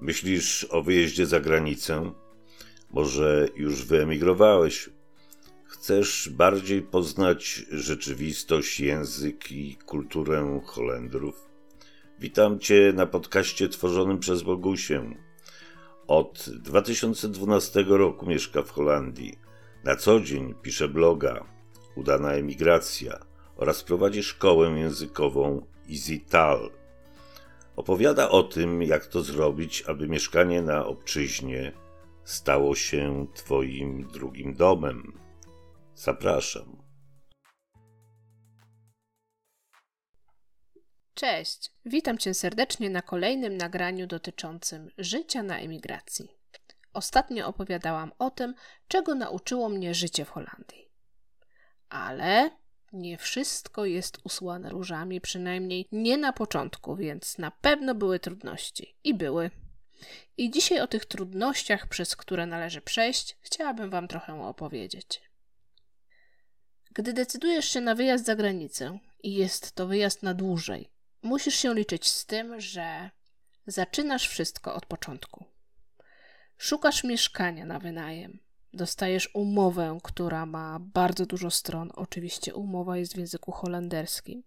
Myślisz o wyjeździe za granicę? Może już wyemigrowałeś? Chcesz bardziej poznać rzeczywistość, język i kulturę Holendrów? Witam Cię na podcaście tworzonym przez Bogusię. Od 2012 roku mieszka w Holandii. Na co dzień pisze bloga Udana emigracja oraz prowadzi szkołę językową EasyTal. Opowiada o tym, jak to zrobić, aby mieszkanie na obczyźnie stało się Twoim drugim domem. Zapraszam. Cześć, witam Cię serdecznie na kolejnym nagraniu dotyczącym życia na emigracji. Ostatnio opowiadałam o tym, czego nauczyło mnie życie w Holandii. Ale nie wszystko jest usłane różami, przynajmniej nie na początku, więc na pewno były trudności. I były. I dzisiaj o tych trudnościach, przez które należy przejść, chciałabym Wam trochę opowiedzieć. Gdy decydujesz się na wyjazd za granicę i jest to wyjazd na dłużej, musisz się liczyć z tym, że zaczynasz wszystko od początku. Szukasz mieszkania na wynajem. Dostajesz umowę, która ma bardzo dużo stron. Oczywiście umowa jest w języku holenderskim.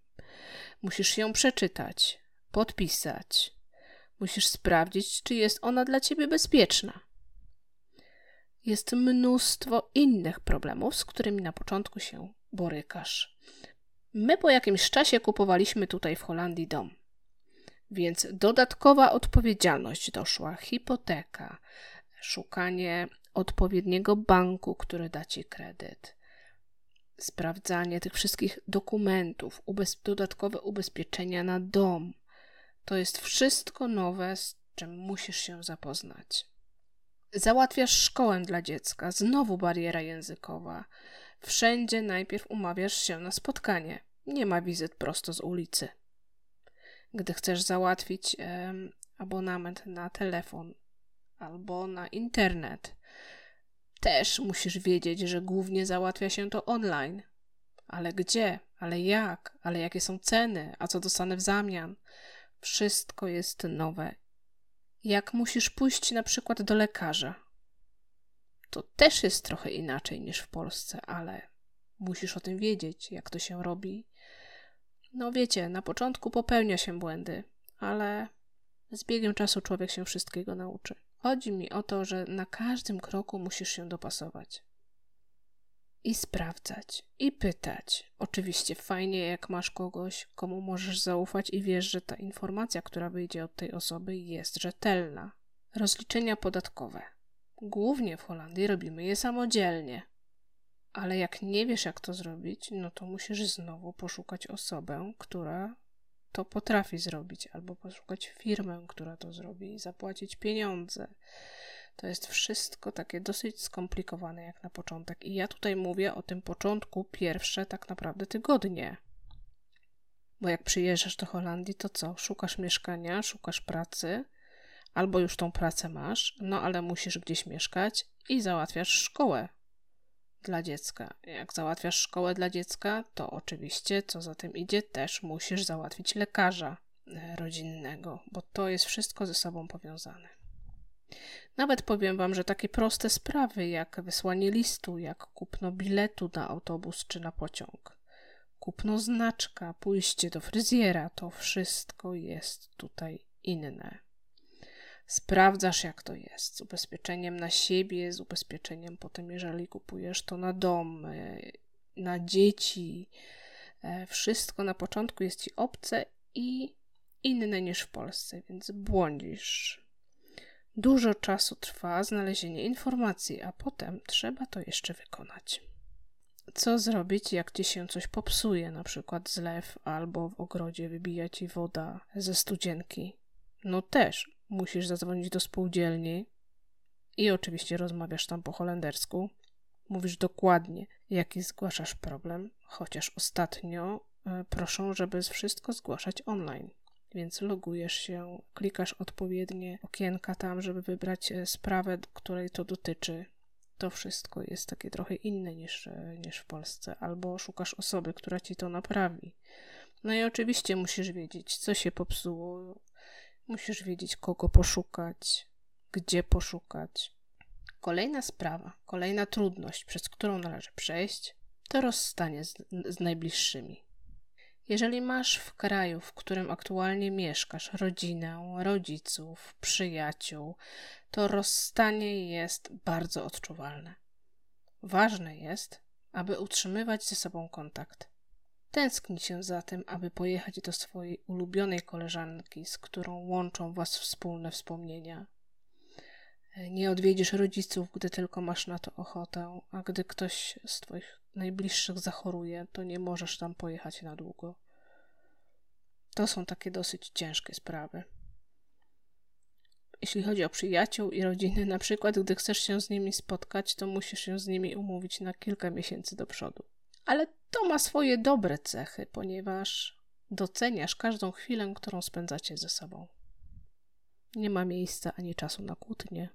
Musisz ją przeczytać, podpisać. Musisz sprawdzić, czy jest ona dla ciebie bezpieczna. Jest mnóstwo innych problemów, z którymi na początku się borykasz. My po jakimś czasie kupowaliśmy tutaj w Holandii dom. Więc dodatkowa odpowiedzialność doszła, hipoteka, szukanie odpowiedniego banku, który da ci kredyt, sprawdzanie tych wszystkich dokumentów, ubez dodatkowe ubezpieczenia na dom. To jest wszystko nowe, z czym musisz się zapoznać. Załatwiasz szkołę dla dziecka, znowu bariera językowa. Wszędzie najpierw umawiasz się na spotkanie. Nie ma wizyt prosto z ulicy. Gdy chcesz załatwić e, abonament na telefon albo na internet, też musisz wiedzieć, że głównie załatwia się to online. Ale gdzie? Ale jak? Ale jakie są ceny? A co dostanę w zamian? Wszystko jest nowe. Jak musisz pójść na przykład do lekarza? To też jest trochę inaczej niż w Polsce, ale musisz o tym wiedzieć, jak to się robi. No wiecie, na początku popełnia się błędy, ale z biegiem czasu człowiek się wszystkiego nauczy. Chodzi mi o to, że na każdym kroku musisz się dopasować. I sprawdzać, i pytać. Oczywiście fajnie, jak masz kogoś, komu możesz zaufać i wiesz, że ta informacja, która wyjdzie od tej osoby, jest rzetelna. Rozliczenia podatkowe. Głównie w Holandii robimy je samodzielnie. Ale jak nie wiesz, jak to zrobić, no to musisz znowu poszukać osobę, która to potrafi zrobić, albo poszukać firmę, która to zrobi i zapłacić pieniądze. To jest wszystko takie dosyć skomplikowane jak na początek. I ja tutaj mówię o tym początku pierwsze tak naprawdę tygodnie. Bo jak przyjeżdżasz do Holandii, to co? Szukasz mieszkania, szukasz pracy, albo już tą pracę masz, no ale musisz gdzieś mieszkać i załatwiasz szkołę dla dziecka. Jak załatwiasz szkołę dla dziecka, to oczywiście, co za tym idzie, też musisz załatwić lekarza e, rodzinnego, bo to jest wszystko ze sobą powiązane. Nawet powiem Wam, że takie proste sprawy jak wysłanie listu, jak kupno biletu na autobus czy na pociąg, kupno znaczka, pójście do fryzjera, to wszystko jest tutaj inne. Sprawdzasz, jak to jest z ubezpieczeniem na siebie, z ubezpieczeniem potem, jeżeli kupujesz to na dom, na dzieci. E, wszystko na początku jest ci obce i inne niż w Polsce, więc błądzisz. Dużo czasu trwa znalezienie informacji, a potem trzeba to jeszcze wykonać. Co zrobić, jak ci się coś popsuje, na przykład zlew albo w ogrodzie wybija ci woda ze studzienki? No też musisz zadzwonić do spółdzielni i oczywiście rozmawiasz tam po holendersku. Mówisz dokładnie, jaki zgłaszasz problem, chociaż ostatnio e, proszą, żeby wszystko zgłaszać online. Więc logujesz się, klikasz odpowiednie okienka tam, żeby wybrać e, sprawę, której to dotyczy. To wszystko jest takie trochę inne niż, e, niż w Polsce, albo szukasz osoby, która ci to naprawi. No i oczywiście musisz wiedzieć, co się popsuło, Musisz wiedzieć, kogo poszukać, gdzie poszukać. Kolejna sprawa, kolejna trudność, przez którą należy przejść, to rozstanie z, z najbliższymi. Jeżeli masz w kraju, w którym aktualnie mieszkasz, rodzinę, rodziców, przyjaciół, to rozstanie jest bardzo odczuwalne. Ważne jest, aby utrzymywać ze sobą kontakt. Tęskni się za tym, aby pojechać do swojej ulubionej koleżanki, z którą łączą was wspólne wspomnienia. Nie odwiedzisz rodziców, gdy tylko masz na to ochotę, a gdy ktoś z twoich najbliższych zachoruje, to nie możesz tam pojechać na długo. To są takie dosyć ciężkie sprawy. Jeśli chodzi o przyjaciół i rodziny, na przykład, gdy chcesz się z nimi spotkać, to musisz się z nimi umówić na kilka miesięcy do przodu. Ale to ma swoje dobre cechy, ponieważ doceniasz każdą chwilę, którą spędzacie ze sobą. Nie ma miejsca ani czasu na kłótnie.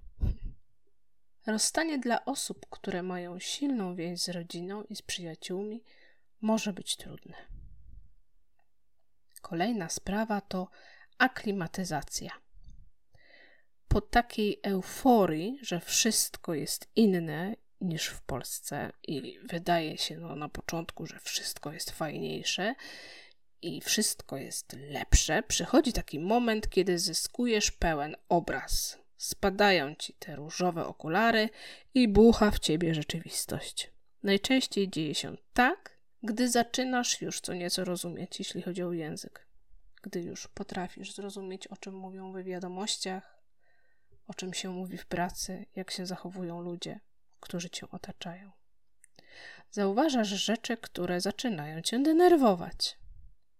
Rozstanie dla osób, które mają silną więź z rodziną i z przyjaciółmi, może być trudne. Kolejna sprawa to aklimatyzacja. Po takiej euforii, że wszystko jest inne niż w Polsce i wydaje się no, na początku, że wszystko jest fajniejsze i wszystko jest lepsze, przychodzi taki moment, kiedy zyskujesz pełen obraz. Spadają ci te różowe okulary i bucha w ciebie rzeczywistość. Najczęściej dzieje się tak, gdy zaczynasz już co nieco rozumieć, jeśli chodzi o język. Gdy już potrafisz zrozumieć, o czym mówią w wiadomościach, o czym się mówi w pracy, jak się zachowują ludzie, którzy cię otaczają. Zauważasz rzeczy, które zaczynają cię denerwować,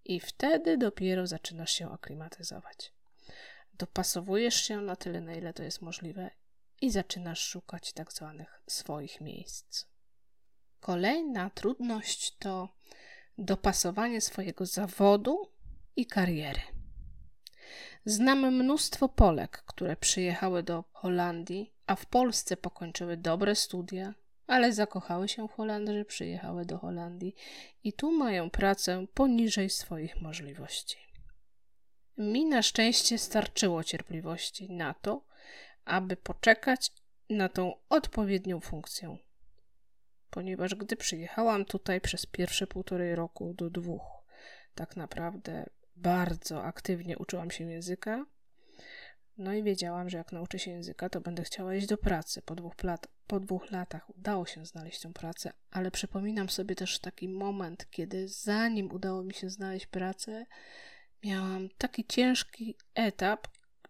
i wtedy dopiero zaczynasz się aklimatyzować. Dopasowujesz się na tyle, na ile to jest możliwe, i zaczynasz szukać tak zwanych swoich miejsc. Kolejna trudność to dopasowanie swojego zawodu i kariery. Znam mnóstwo Polek, które przyjechały do Holandii, a w Polsce pokończyły dobre studia, ale zakochały się w Holandii, przyjechały do Holandii i tu mają pracę poniżej swoich możliwości. Mi na szczęście starczyło cierpliwości na to, aby poczekać na tą odpowiednią funkcję. Ponieważ gdy przyjechałam tutaj przez pierwsze półtorej roku do dwóch, tak naprawdę bardzo aktywnie uczyłam się języka. No i wiedziałam, że jak nauczę się języka, to będę chciała iść do pracy. Po dwóch, lat, po dwóch latach udało się znaleźć tą pracę, ale przypominam sobie też taki moment, kiedy zanim udało mi się znaleźć pracę, miałam taki ciężki etap,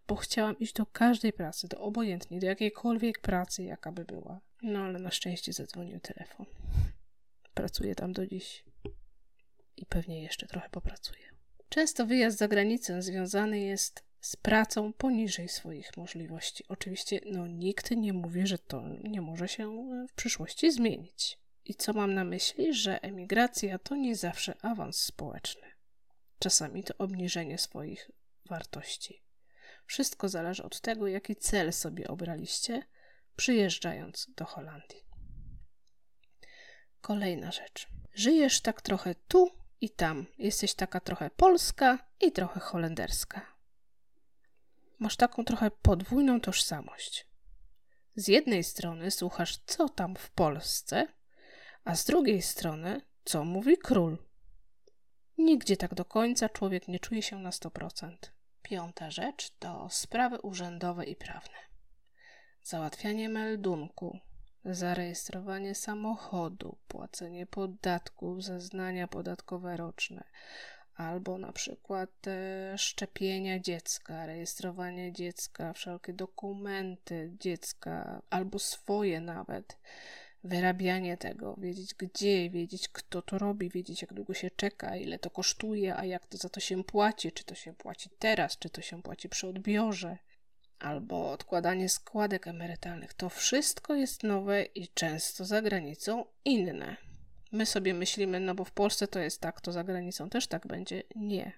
bo chciałam iść do każdej pracy, do obojętnej, do jakiejkolwiek pracy, jaka by była. No ale na szczęście zadzwonił telefon. Pracuję tam do dziś i pewnie jeszcze trochę popracuję. Często wyjazd za granicę związany jest z pracą poniżej swoich możliwości. Oczywiście no, nikt nie mówi, że to nie może się w przyszłości zmienić. I co mam na myśli? Że emigracja to nie zawsze awans społeczny. Czasami to obniżenie swoich wartości. Wszystko zależy od tego, jaki cel sobie obraliście, przyjeżdżając do Holandii. Kolejna rzecz. Żyjesz tak trochę tu i tam. Jesteś taka trochę polska i trochę holenderska. Masz taką trochę podwójną tożsamość. Z jednej strony słuchasz, co tam w Polsce, a z drugiej strony, co mówi król. Nigdzie tak do końca człowiek nie czuje się na 100%. Piąta rzecz to sprawy urzędowe i prawne. Załatwianie meldunku, zarejestrowanie samochodu, płacenie podatków, zeznania podatkowe roczne, albo na przykład e, szczepienia dziecka, rejestrowanie dziecka, wszelkie dokumenty dziecka, albo swoje nawet, wyrabianie tego, wiedzieć gdzie, wiedzieć kto to robi, wiedzieć jak długo się czeka, ile to kosztuje, a jak to za to się płaci, czy to się płaci teraz, czy to się płaci przy odbiorze albo odkładanie składek emerytalnych. To wszystko jest nowe i często za granicą inne. My sobie myślimy, no bo w Polsce to jest tak, to za granicą też tak będzie. Nie.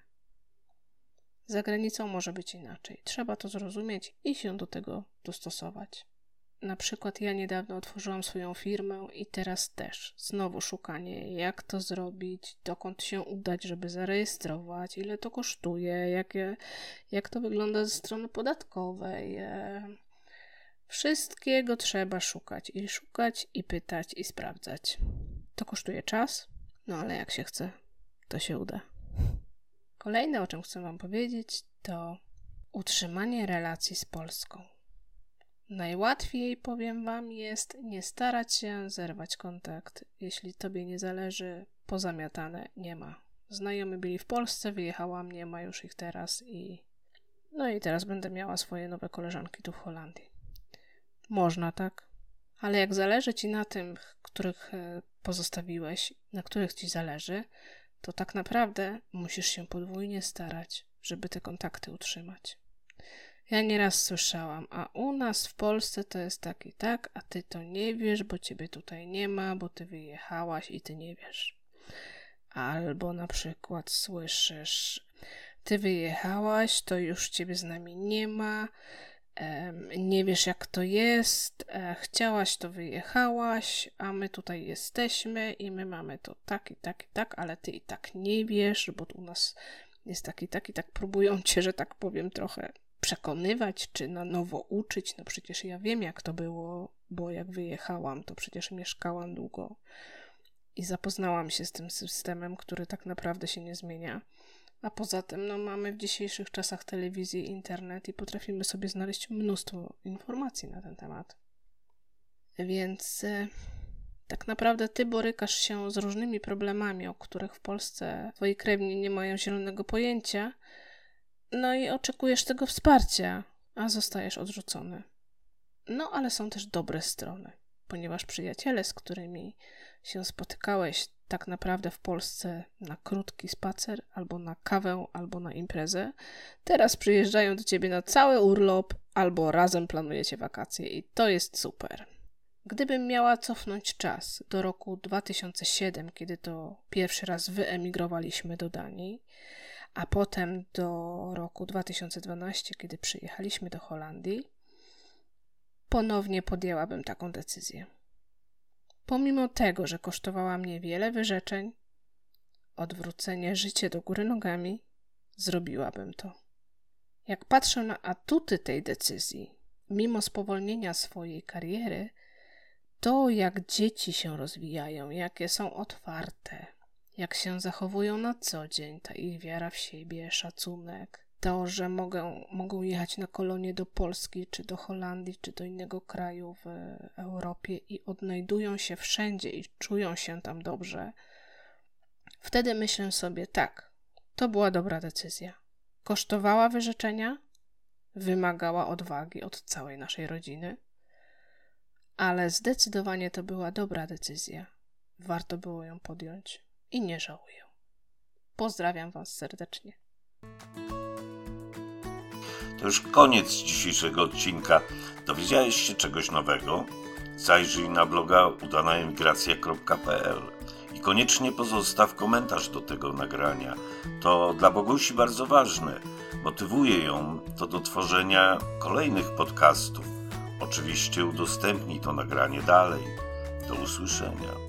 Za granicą może być inaczej. Trzeba to zrozumieć i się do tego dostosować. Na przykład ja niedawno otworzyłam swoją firmę i teraz też znowu szukanie, jak to zrobić, dokąd się udać, żeby zarejestrować, ile to kosztuje, jak, jak to wygląda ze strony podatkowej. E, wszystkiego trzeba szukać i szukać i pytać i sprawdzać. To kosztuje czas, no ale jak się chce, to się uda. Kolejne, o czym chcę Wam powiedzieć, to utrzymanie relacji z Polską. Najłatwiej, powiem Wam, jest nie starać się zerwać kontakt. Jeśli Tobie nie zależy, pozamiatane nie ma. Znajomi byli w Polsce, wyjechałam, nie ma już ich teraz i. No i teraz będę miała swoje nowe koleżanki tu w Holandii. Można tak, ale jak zależy Ci na tym, których e, pozostawiłeś, na których Ci zależy, to tak naprawdę musisz się podwójnie starać, żeby te kontakty utrzymać. Ja nieraz słyszałam, a u nas w Polsce to jest tak i tak, a ty to nie wiesz, bo ciebie tutaj nie ma, bo ty wyjechałaś i ty nie wiesz. Albo na przykład słyszysz, ty wyjechałaś, to już ciebie z nami nie ma, nie wiesz jak to jest, e, chciałaś to wyjechałaś, a my tutaj jesteśmy i my mamy to tak i tak i tak, ale ty i tak nie wiesz, bo u nas jest tak i tak i tak próbują cię, że tak powiem, trochę przekonywać czy na nowo uczyć. No przecież ja wiem, jak to było, bo jak wyjechałam, to przecież mieszkałam długo i zapoznałam się z tym systemem, który tak naprawdę się nie zmienia. A poza tym, no, mamy w dzisiejszych czasach telewizję, internet i potrafimy sobie znaleźć mnóstwo informacji na ten temat. Więc e, tak naprawdę ty borykasz się z różnymi problemami, o których w Polsce twoi krewni nie mają zielonego pojęcia, no i oczekujesz tego wsparcia, a zostajesz odrzucony. No ale są też dobre strony, ponieważ przyjaciele, z którymi się spotykałeś tak naprawdę w Polsce na krótki spacer, albo na kawę, albo na imprezę, teraz przyjeżdżają do ciebie na cały urlop, albo razem planujecie wakacje i to jest super. Gdybym miała cofnąć czas do roku 2007, kiedy to pierwszy raz wyemigrowaliśmy do Danii, a potem do roku 2012, kiedy przyjechaliśmy do Holandii, ponownie podjęłabym taką decyzję. Pomimo tego, że kosztowała mnie wiele wyrzeczeń, odwrócenie życie do góry nogami, zrobiłabym to. Jak patrzę na atuty tej decyzji, mimo spowolnienia swojej kariery, to jak dzieci się rozwijają, jakie są otwarte, jak się zachowują na co dzień, ta ich wiara w siebie, szacunek, to, że mogą, mogą jechać na kolonie do Polski, czy do Holandii, czy do innego kraju w Europie i odnajdują się wszędzie i czują się tam dobrze, wtedy myślę sobie, tak, to była dobra decyzja. Kosztowała wyrzeczenia, wymagała odwagi od całej naszej rodziny, ale zdecydowanie to była dobra decyzja. Warto było ją podjąć i nie żałuję. Pozdrawiam Was serdecznie. To już koniec dzisiejszego odcinka. Dowiedziałeś się czegoś nowego? Zajrzyj na bloga udanaemigracja.pl i koniecznie pozostaw komentarz do tego nagrania. To dla Bogusi bardzo ważne. Motywuje ją to do tworzenia kolejnych podcastów. Oczywiście udostępnij to nagranie dalej. Do usłyszenia.